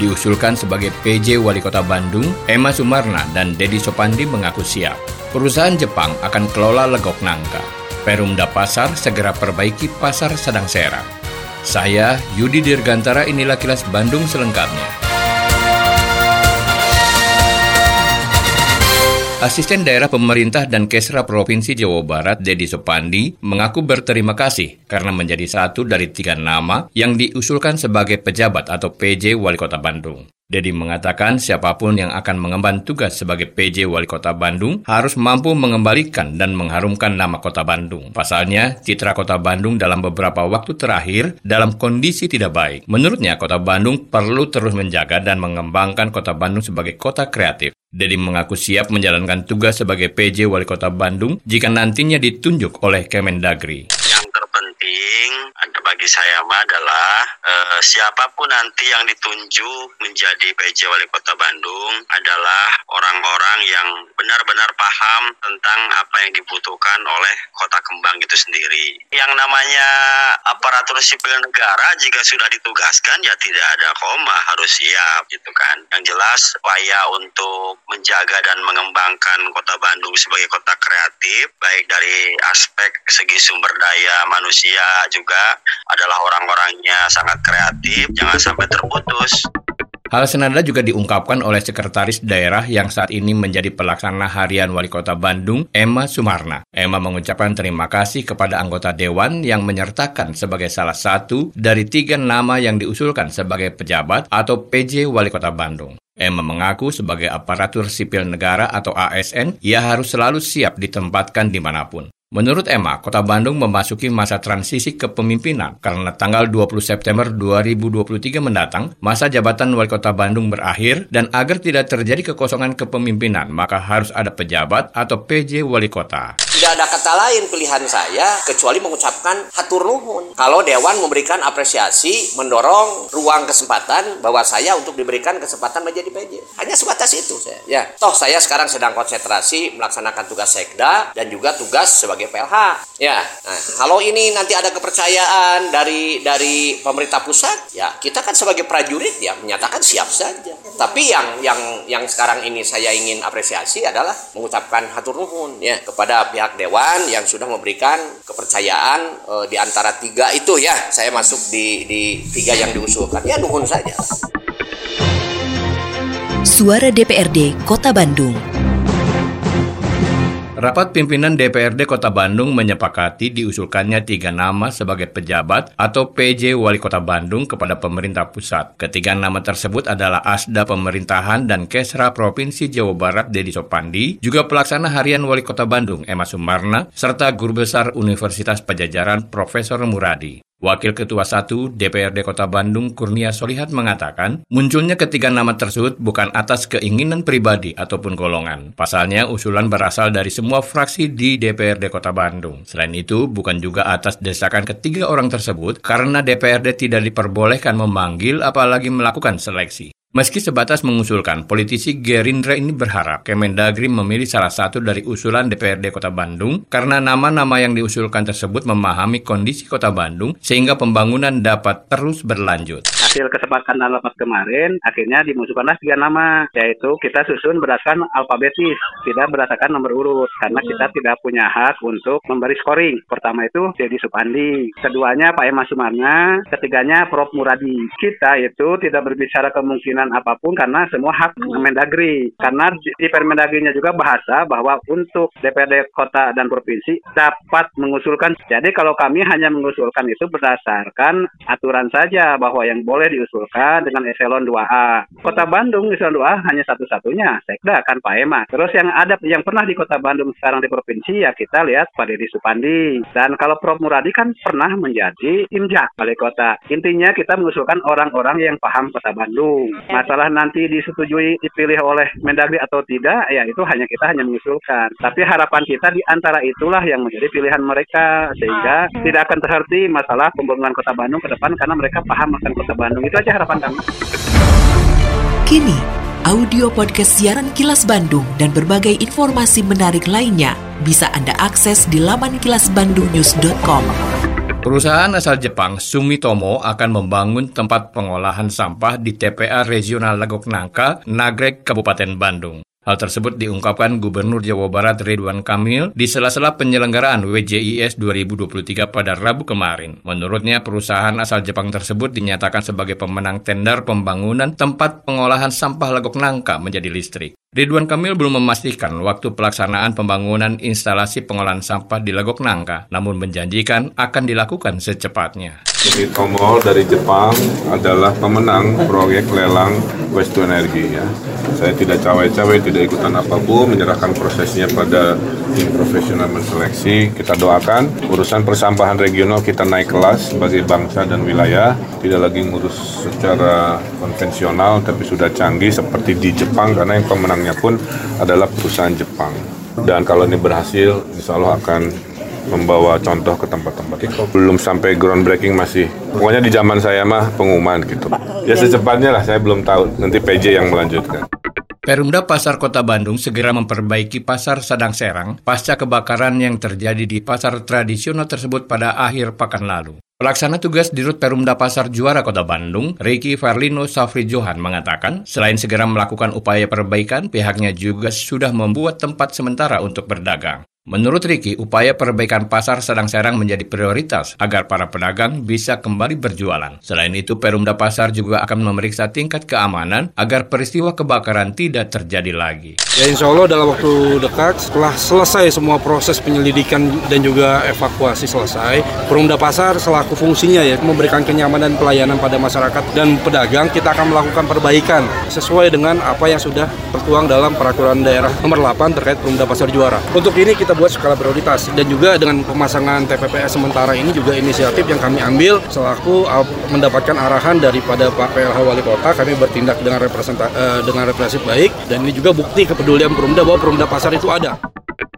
diusulkan sebagai PJ Wali Kota Bandung, Emma Sumarna dan Dedi Sopandi mengaku siap. Perusahaan Jepang akan kelola legok nangka. Perumda Pasar segera perbaiki pasar Sadang Serang. Saya Yudi Dirgantara inilah kilas Bandung selengkapnya. Asisten Daerah Pemerintah dan Kesra Provinsi Jawa Barat, Dedi Supandi, mengaku berterima kasih karena menjadi satu dari tiga nama yang diusulkan sebagai pejabat atau PJ Wali Kota Bandung. Dedi mengatakan siapa pun yang akan mengemban tugas sebagai PJ Wali Kota Bandung harus mampu mengembalikan dan mengharumkan nama Kota Bandung. Pasalnya, citra Kota Bandung dalam beberapa waktu terakhir dalam kondisi tidak baik. Menurutnya, Kota Bandung perlu terus menjaga dan mengembangkan Kota Bandung sebagai kota kreatif. Dedi mengaku siap menjalankan tugas sebagai PJ Wali Kota Bandung jika nantinya ditunjuk oleh Kemendagri bagi saya mah adalah eh, siapa pun nanti yang ditunjuk menjadi PJ Wali Kota Bandung adalah orang-orang yang benar-benar paham tentang apa yang dibutuhkan oleh kota kembang itu sendiri. Yang namanya aparatur sipil negara jika sudah ditugaskan ya tidak ada koma harus siap gitu kan. Yang jelas upaya untuk menjaga dan mengembangkan kota Bandung sebagai kota kreatif baik dari aspek segi sumber daya manusia juga adalah orang-orangnya sangat kreatif, jangan sampai terputus. Hal senada juga diungkapkan oleh Sekretaris Daerah yang saat ini menjadi pelaksana harian Wali Kota Bandung, Emma Sumarna. Emma mengucapkan terima kasih kepada anggota Dewan yang menyertakan sebagai salah satu dari tiga nama yang diusulkan sebagai pejabat atau PJ Wali Kota Bandung. Emma mengaku sebagai aparatur sipil negara atau ASN, ia harus selalu siap ditempatkan di mana pun. Menurut Emma, Kota Bandung memasuki masa transisi kepemimpinan karena tanggal 20 September 2023 mendatang, masa jabatan Wali Kota Bandung berakhir dan agar tidak terjadi kekosongan kepemimpinan, maka harus ada pejabat atau PJ Wali Kota. Tidak ada kata lain pilihan saya kecuali mengucapkan hatur nuhun. Kalau Dewan memberikan apresiasi, mendorong ruang kesempatan bahwa saya untuk diberikan kesempatan menjadi PJ. Hanya sebatas itu saya. Ya, toh saya sekarang sedang konsentrasi melaksanakan tugas sekda dan juga tugas sebagai PLH. Ya, nah, kalau ini nanti ada kepercayaan dari dari pemerintah pusat, ya kita kan sebagai prajurit ya menyatakan siap saja. Tapi yang yang yang sekarang ini saya ingin apresiasi adalah mengucapkan hatur nuhun ya kepada pihak dewan yang sudah memberikan kepercayaan e, di antara tiga itu ya saya masuk di di tiga yang diusulkan ya nuhun saja. Suara DPRD Kota Bandung. Rapat pimpinan DPRD Kota Bandung menyepakati diusulkannya tiga nama sebagai pejabat atau PJ Wali Kota Bandung kepada pemerintah pusat. Ketiga nama tersebut adalah Asda Pemerintahan dan Kesra Provinsi Jawa Barat Dedi Sopandi, juga pelaksana harian Wali Kota Bandung Emma Sumarna, serta Guru Besar Universitas Pajajaran Profesor Muradi. Wakil Ketua 1 DPRD Kota Bandung Kurnia Solihat mengatakan, munculnya ketiga nama tersebut bukan atas keinginan pribadi ataupun golongan. Pasalnya, usulan berasal dari semua fraksi di DPRD Kota Bandung. Selain itu, bukan juga atas desakan ketiga orang tersebut karena DPRD tidak diperbolehkan memanggil apalagi melakukan seleksi. Meski sebatas mengusulkan, politisi Gerindra ini berharap Kemendagri memilih salah satu dari usulan DPRD Kota Bandung karena nama-nama yang diusulkan tersebut memahami kondisi Kota Bandung sehingga pembangunan dapat terus berlanjut. Hasil kesepakatan rapat kemarin, akhirnya dimusuhkanlah tiga nama, yaitu kita susun berdasarkan alfabetis, tidak berdasarkan nomor urut, karena kita tidak punya hak untuk memberi scoring. Pertama itu Dedi Supandi, keduanya Pak Emma Sumarna, ketiganya Prof. Muradi. Kita itu tidak berbicara kemungkinan apa pun karena semua hak hmm. Mendagri. Karena di Permendagrinya juga bahasa bahwa untuk DPRD kota dan provinsi dapat mengusulkan. Jadi kalau kami hanya mengusulkan itu berdasarkan aturan saja bahwa yang boleh boleh diusulkan dengan eselon 2A. Kota Bandung eselon 2A hanya satu-satunya, Sekda kan Pak Ema. Terus yang ada yang pernah di Kota Bandung sekarang di provinsi ya kita lihat Pak Deddy Supandi. Dan kalau Prof Muradi kan pernah menjadi Imjak Balai Kota. Intinya kita mengusulkan orang-orang yang paham Kota Bandung. Masalah nanti disetujui dipilih oleh Mendagri atau tidak, ya itu hanya kita hanya mengusulkan. Tapi harapan kita di antara itulah yang menjadi pilihan mereka sehingga tidak akan terhenti masalah pembangunan Kota Bandung ke depan karena mereka paham akan Kota Bandung. Itu aja harapan kami. Kini, audio podcast siaran Kilas Bandung dan berbagai informasi menarik lainnya bisa Anda akses di laman kilasbandungnews.com. Perusahaan asal Jepang Sumitomo akan membangun tempat pengolahan sampah di TPA Regional Lagok Nangka, Nagrek, Kabupaten Bandung. Hal tersebut diungkapkan Gubernur Jawa Barat Ridwan Kamil di sela-sela penyelenggaraan WJIS 2023 pada Rabu kemarin. Menurutnya, perusahaan asal Jepang tersebut dinyatakan sebagai pemenang tender pembangunan tempat pengolahan sampah Lagok Nangka menjadi listrik. Ridwan Kamil belum memastikan waktu pelaksanaan pembangunan instalasi pengolahan sampah di Lagok Nangka, namun menjanjikan akan dilakukan secepatnya. Sumitomo dari Jepang adalah pemenang proyek lelang waste to energy ya. Saya tidak cawe-cawe, tidak ikutan apa pun, menyerahkan prosesnya pada tim profesional menseleksi. Kita doakan urusan persampahan regional kita naik kelas sebagai bangsa dan wilayah, tidak lagi ngurus secara konvensional tapi sudah canggih seperti di Jepang karena yang pemenangnya pun adalah perusahaan Jepang. Dan kalau ini berhasil, insya Allah akan membawa contoh ke tempat-tempat. Belum sampai groundbreaking masih. Pokoknya di zaman saya mah pengumuman gitu. Ya secepatnya lah saya belum tahu. Nanti PJ yang melanjutkan. Perumda Pasar Kota Bandung segera memperbaiki pasar Sadang Serang pasca kebakaran yang terjadi di pasar tradisional tersebut pada akhir pekan lalu. Pelaksana tugas di Rut Perumda Pasar Juara Kota Bandung, Ricky Farlino Safri Johan mengatakan, selain segera melakukan upaya perbaikan, pihaknya juga sudah membuat tempat sementara untuk berdagang. Menurut Riki, upaya perbaikan pasar Sadang Serang menjadi prioritas agar para pedagang bisa kembali berjualan. Selain itu, Perumda Pasar juga akan memeriksa tingkat keamanan agar peristiwa kebakaran tidak terjadi lagi. Ya insya Allah dalam waktu dekat setelah selesai semua proses penyelidikan dan juga evakuasi selesai, Perumda Pasar selaku fungsinya ya memberikan kenyamanan pelayanan pada masyarakat dan pedagang kita akan melakukan perbaikan sesuai dengan apa yang sudah tertuang dalam peraturan daerah nomor 8 terkait Perumda Pasar Juara. Untuk ini kita buat skala prioritas dan juga dengan pemasangan TPPS sementara ini juga inisiatif yang kami ambil selaku mendapatkan arahan daripada Pak PLH Wali Kota kami bertindak dengan representa uh, dengan representasi baik dan ini juga bukti kepedulian Perumda bahwa Perumda Pasar itu ada.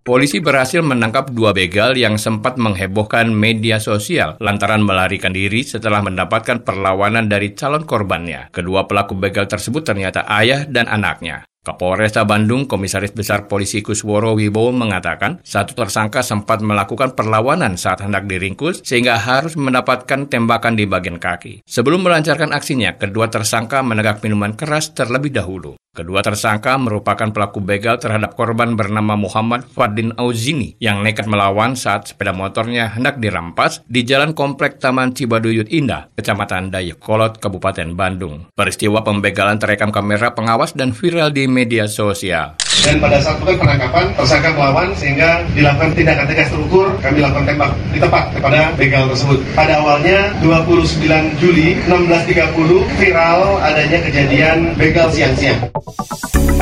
Polisi berhasil menangkap dua begal yang sempat menghebohkan media sosial lantaran melarikan diri setelah mendapatkan perlawanan dari calon korbannya. Kedua pelaku begal tersebut ternyata ayah dan anaknya. Kapolresta Bandung, Komisaris Besar Polisi Kusworo Wibowo mengatakan, satu tersangka sempat melakukan perlawanan saat hendak diringkus sehingga harus mendapatkan tembakan di bagian kaki. Sebelum melancarkan aksinya, kedua tersangka menegak minuman keras terlebih dahulu. Kedua tersangka merupakan pelaku begal terhadap korban bernama Muhammad Fadin Auzini yang nekat melawan saat sepeda motornya hendak dirampas di Jalan Komplek Taman Cibaduyut Indah, Kecamatan Dayakolot, Kabupaten Bandung. Peristiwa pembegalan terekam kamera pengawas dan viral di media sosial. Dan pada saat itu penangkapan, tersangka melawan sehingga dilakukan tindakan tegas terukur, kami lakukan tembak di tempat kepada begal tersebut. Pada awalnya 29 Juli 1630 viral adanya kejadian begal siang-siang.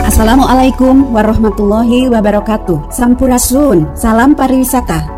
Assalamualaikum warahmatullahi wabarakatuh. Sampurasun, salam pariwisata.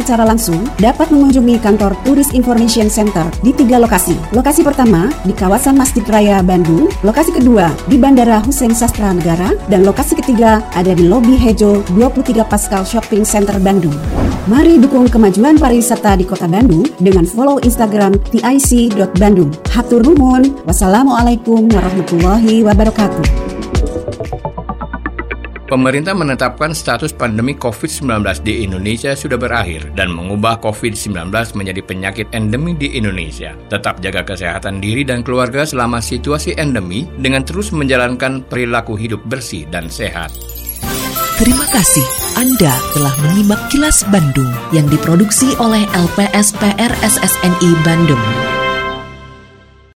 secara langsung dapat mengunjungi kantor Turis Information Center di tiga lokasi. Lokasi pertama di kawasan Masjid Raya Bandung, lokasi kedua di Bandara Hussein Sastra Negara, dan lokasi ketiga ada di Lobi Hejo 23 Pascal Shopping Center Bandung. Mari dukung kemajuan pariwisata di Kota Bandung dengan follow Instagram tic.bandung. Hatur nuhun. Wassalamualaikum warahmatullahi wabarakatuh. Pemerintah menetapkan status pandemi COVID-19 di Indonesia sudah berakhir dan mengubah COVID-19 menjadi penyakit endemi di Indonesia. Tetap jaga kesehatan diri dan keluarga selama situasi endemi dengan terus menjalankan perilaku hidup bersih dan sehat. Terima kasih Anda telah menyimak kilas Bandung yang diproduksi oleh LPSPR SSNI Bandung.